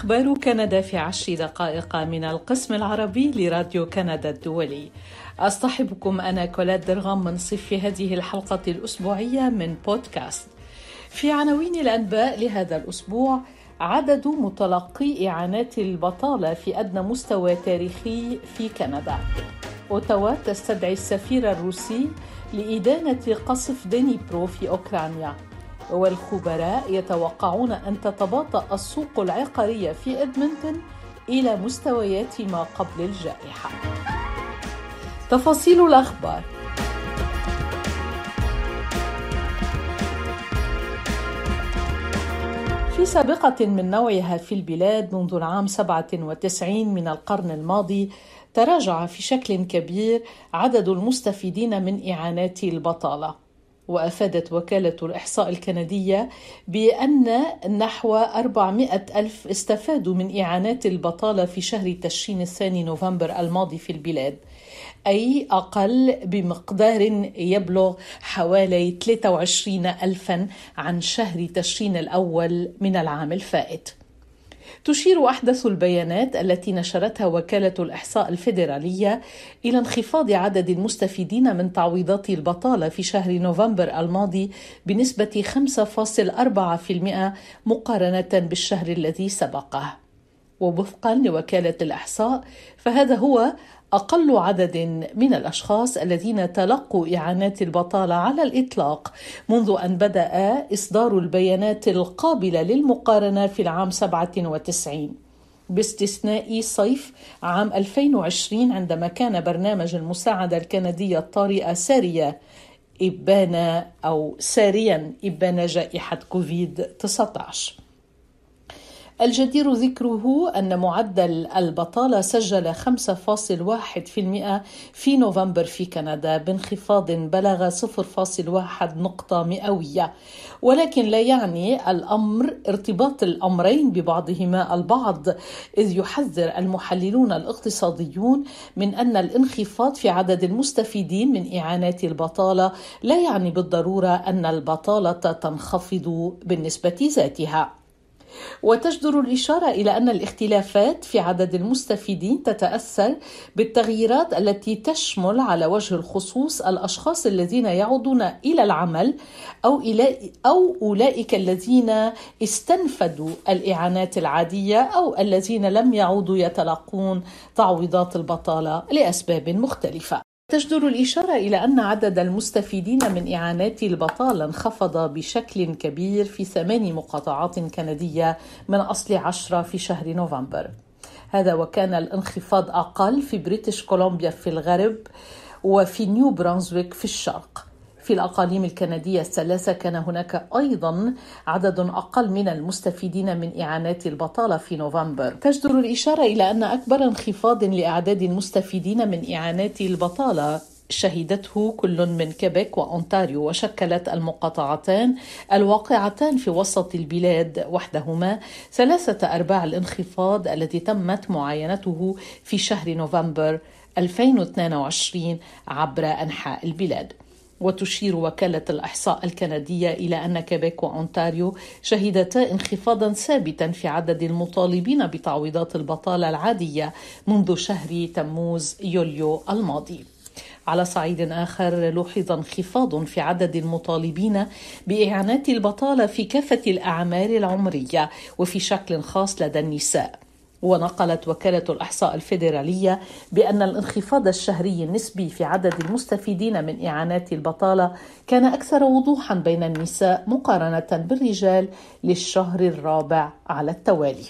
أخبار كندا في عشر دقائق من القسم العربي لراديو كندا الدولي. أصطحبكم أنا كولاد درغام من صف هذه الحلقة الأسبوعية من بودكاست. في عناوين الأنباء لهذا الأسبوع عدد متلقي إعانات البطالة في أدنى مستوى تاريخي في كندا. أوتاوا تستدعي السفير الروسي لإدانة قصف دينيبرو في أوكرانيا. والخبراء يتوقعون أن تتباطأ السوق العقارية في إدمنتون إلى مستويات ما قبل الجائحة. تفاصيل الأخبار في سابقة من نوعها في البلاد منذ العام 97 من القرن الماضي تراجع في شكل كبير عدد المستفيدين من إعانات البطالة وأفادت وكالة الإحصاء الكندية بأن نحو 400 ألف استفادوا من إعانات البطالة في شهر تشرين الثاني نوفمبر الماضي في البلاد أي أقل بمقدار يبلغ حوالي 23 ألفا عن شهر تشرين الأول من العام الفائت. تشير أحدث البيانات التي نشرتها وكالة الإحصاء الفيدرالية إلى انخفاض عدد المستفيدين من تعويضات البطالة في شهر نوفمبر الماضي بنسبة 5.4% مقارنة بالشهر الذي سبقه. ووفقا لوكالة الإحصاء فهذا هو أقل عدد من الأشخاص الذين تلقوا إعانات البطالة على الإطلاق منذ أن بدأ إصدار البيانات القابلة للمقارنة في العام 97 باستثناء صيف عام 2020 عندما كان برنامج المساعدة الكندية الطارئة سارية إبان أو ساريا إبان جائحة كوفيد 19 الجدير ذكره أن معدل البطالة سجل 5.1% في نوفمبر في كندا بانخفاض بلغ 0.1 نقطة مئوية. ولكن لا يعني الأمر ارتباط الأمرين ببعضهما البعض إذ يحذر المحللون الاقتصاديون من أن الانخفاض في عدد المستفيدين من إعانات البطالة لا يعني بالضرورة أن البطالة تنخفض بالنسبة ذاتها. وتجدر الإشارة إلى أن الاختلافات في عدد المستفيدين تتأثر بالتغييرات التي تشمل على وجه الخصوص الأشخاص الذين يعودون إلى العمل أو إلى أو أولئك الذين استنفدوا الإعانات العادية أو الذين لم يعودوا يتلقون تعويضات البطالة لأسباب مختلفة. تجدر الإشارة إلى أن عدد المستفيدين من إعانات البطالة انخفض بشكل كبير في ثمان مقاطعات كندية من أصل عشرة في شهر نوفمبر. هذا وكان الانخفاض أقل في بريتش كولومبيا في الغرب وفي نيو برانزويك في الشرق. في الأقاليم الكندية الثلاثة كان هناك أيضا عدد أقل من المستفيدين من إعانات البطالة في نوفمبر. تجدر الإشارة إلى أن أكبر انخفاض لأعداد المستفيدين من إعانات البطالة شهدته كل من كيبيك وأونتاريو وشكلت المقاطعتان الواقعتان في وسط البلاد وحدهما ثلاثة أرباع الانخفاض الذي تمت معاينته في شهر نوفمبر 2022 عبر أنحاء البلاد. وتشير وكالة الإحصاء الكندية إلى أن كيبيك وأونتاريو شهدتا انخفاضا ثابتا في عدد المطالبين بتعويضات البطالة العادية منذ شهر تموز يوليو الماضي. على صعيد آخر لوحظ انخفاض في عدد المطالبين بإعانات البطالة في كافة الأعمار العمرية وفي شكل خاص لدى النساء. ونقلت وكالة الإحصاء الفيدرالية بأن الانخفاض الشهري النسبي في عدد المستفيدين من إعانات البطالة كان أكثر وضوحا بين النساء مقارنة بالرجال للشهر الرابع على التوالي.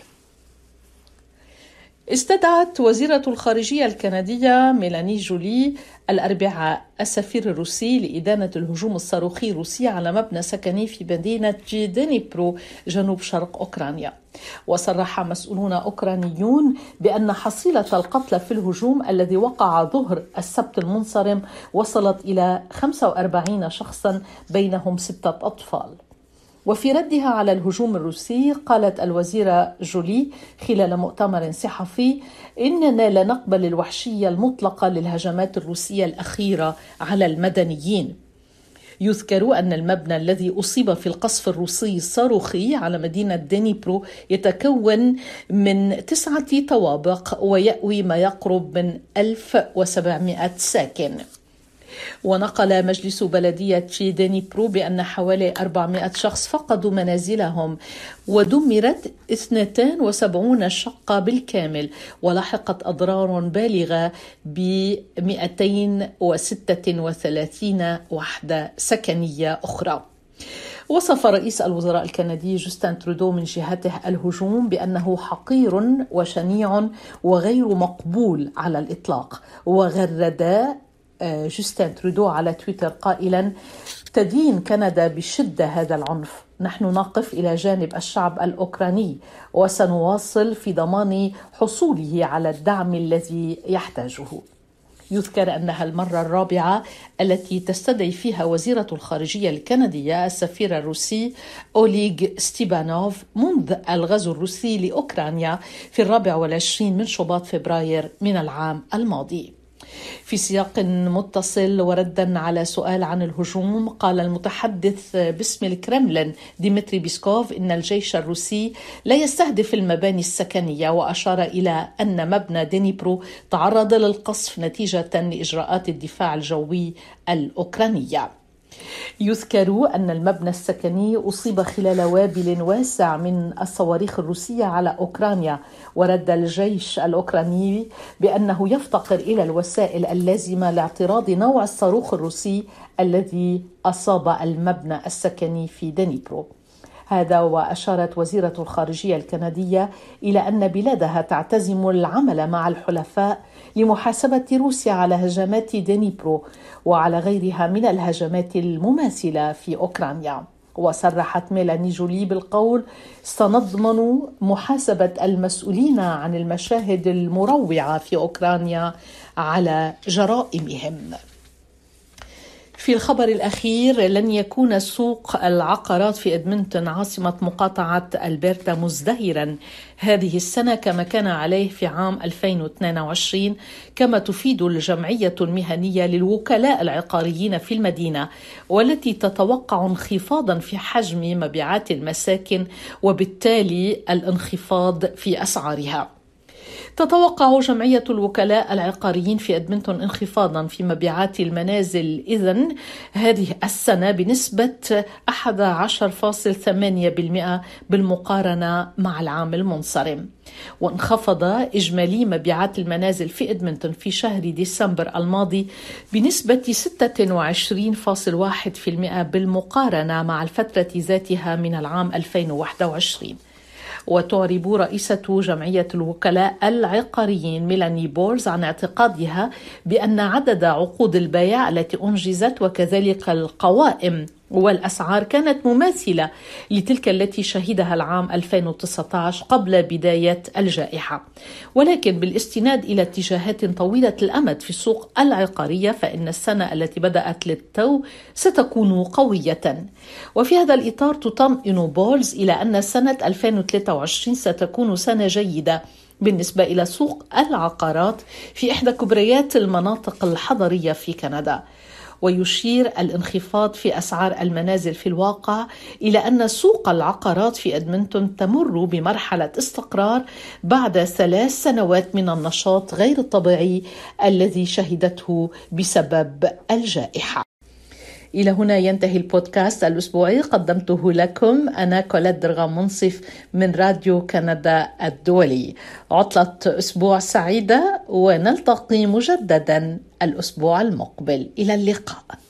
استدعت وزيرة الخارجية الكندية ميلاني جولي الأربعاء السفير الروسي لإدانة الهجوم الصاروخي الروسي على مبنى سكني في مدينة جيدينيبرو جنوب شرق أوكرانيا. وصرح مسؤولون أوكرانيون بأن حصيلة القتلى في الهجوم الذي وقع ظهر السبت المنصرم وصلت إلى 45 شخصا بينهم ستة أطفال. وفي ردها على الهجوم الروسي قالت الوزيرة جولي خلال مؤتمر صحفي إننا لا نقبل الوحشية المطلقة للهجمات الروسية الأخيرة على المدنيين. يذكر أن المبنى الذي أصيب في القصف الروسي الصاروخي على مدينة دينيبرو يتكون من تسعة طوابق ويأوي ما يقرب من 1700 ساكن. ونقل مجلس بلدية دينيبرو بأن حوالي 400 شخص فقدوا منازلهم ودمرت 72 شقة بالكامل ولحقت أضرار بالغة ب 236 وحدة سكنية أخرى. وصف رئيس الوزراء الكندي جوستن ترودو من جهته الهجوم بأنه حقير وشنيع وغير مقبول على الإطلاق وغرد آه، جوستن ترودو على تويتر قائلا تدين كندا بشدة هذا العنف. نحن نقف إلى جانب الشعب الأوكراني وسنواصل في ضمان حصوله على الدعم الذي يحتاجه. يذكر أنها المرة الرابعة التي تستدعي فيها وزيرة الخارجية الكندية السفير الروسي أوليغ ستيبانوف منذ الغزو الروسي لأوكرانيا في الرابع والعشرين من شباط فبراير من العام الماضي. في سياق متصل وردا على سؤال عن الهجوم قال المتحدث باسم الكرملين ديمتري بيسكوف إن الجيش الروسي لا يستهدف المباني السكنية وأشار إلى أن مبنى دينيبرو تعرض للقصف نتيجة لإجراءات الدفاع الجوي الأوكرانية. يذكر أن المبنى السكني أصيب خلال وابل واسع من الصواريخ الروسية على أوكرانيا ورد الجيش الأوكراني بأنه يفتقر إلى الوسائل اللازمة لاعتراض نوع الصاروخ الروسي الذي أصاب المبنى السكني في دنيبرو. هذا وأشارت وزيرة الخارجية الكندية إلى أن بلادها تعتزم العمل مع الحلفاء لمحاسبة روسيا على هجمات دينيبرو وعلى غيرها من الهجمات المماثلة في أوكرانيا. وصرحت ميلاني جولي بالقول سنضمن محاسبة المسؤولين عن المشاهد المروعة في أوكرانيا على جرائمهم. في الخبر الأخير لن يكون سوق العقارات في إدمنتون عاصمة مقاطعة ألبرتا مزدهرا. هذه السنة كما كان عليه في عام 2022 كما تفيد الجمعية المهنية للوكلاء العقاريين في المدينة والتي تتوقع انخفاضا في حجم مبيعات المساكن وبالتالي الانخفاض في أسعارها. تتوقع جمعية الوكلاء العقاريين في أدمنتون انخفاضا في مبيعات المنازل. إذن هذه السنة بنسبة 11.8% بالمقارنة مع العام المنصرم. وانخفض إجمالي مبيعات المنازل في إدمنتون في شهر ديسمبر الماضي بنسبة 26.1% بالمقارنة مع الفترة ذاتها من العام 2021 وتعرب رئيسة جمعية الوكلاء العقاريين ميلاني بورز عن اعتقادها بأن عدد عقود البيع التي أنجزت وكذلك القوائم والأسعار كانت مماثلة لتلك التي شهدها العام 2019 قبل بداية الجائحة. ولكن بالاستناد إلى اتجاهات طويلة الأمد في السوق العقارية فإن السنة التي بدأت للتو ستكون قوية. وفي هذا الإطار تطمئن بولز إلى أن سنة 2023 ستكون سنة جيدة بالنسبة إلى سوق العقارات في إحدى كبريات المناطق الحضرية في كندا. ويشير الانخفاض في أسعار المنازل في الواقع إلى أن سوق العقارات في إدمنتون تمر بمرحلة استقرار بعد ثلاث سنوات من النشاط غير الطبيعي الذي شهدته بسبب الجائحة. إلى هنا ينتهي البودكاست الأسبوعي. قدمته لكم أنا كولاد درغا منصف من راديو كندا الدولي. عطلة أسبوع سعيدة ونلتقي مجددا الأسبوع المقبل. إلى اللقاء.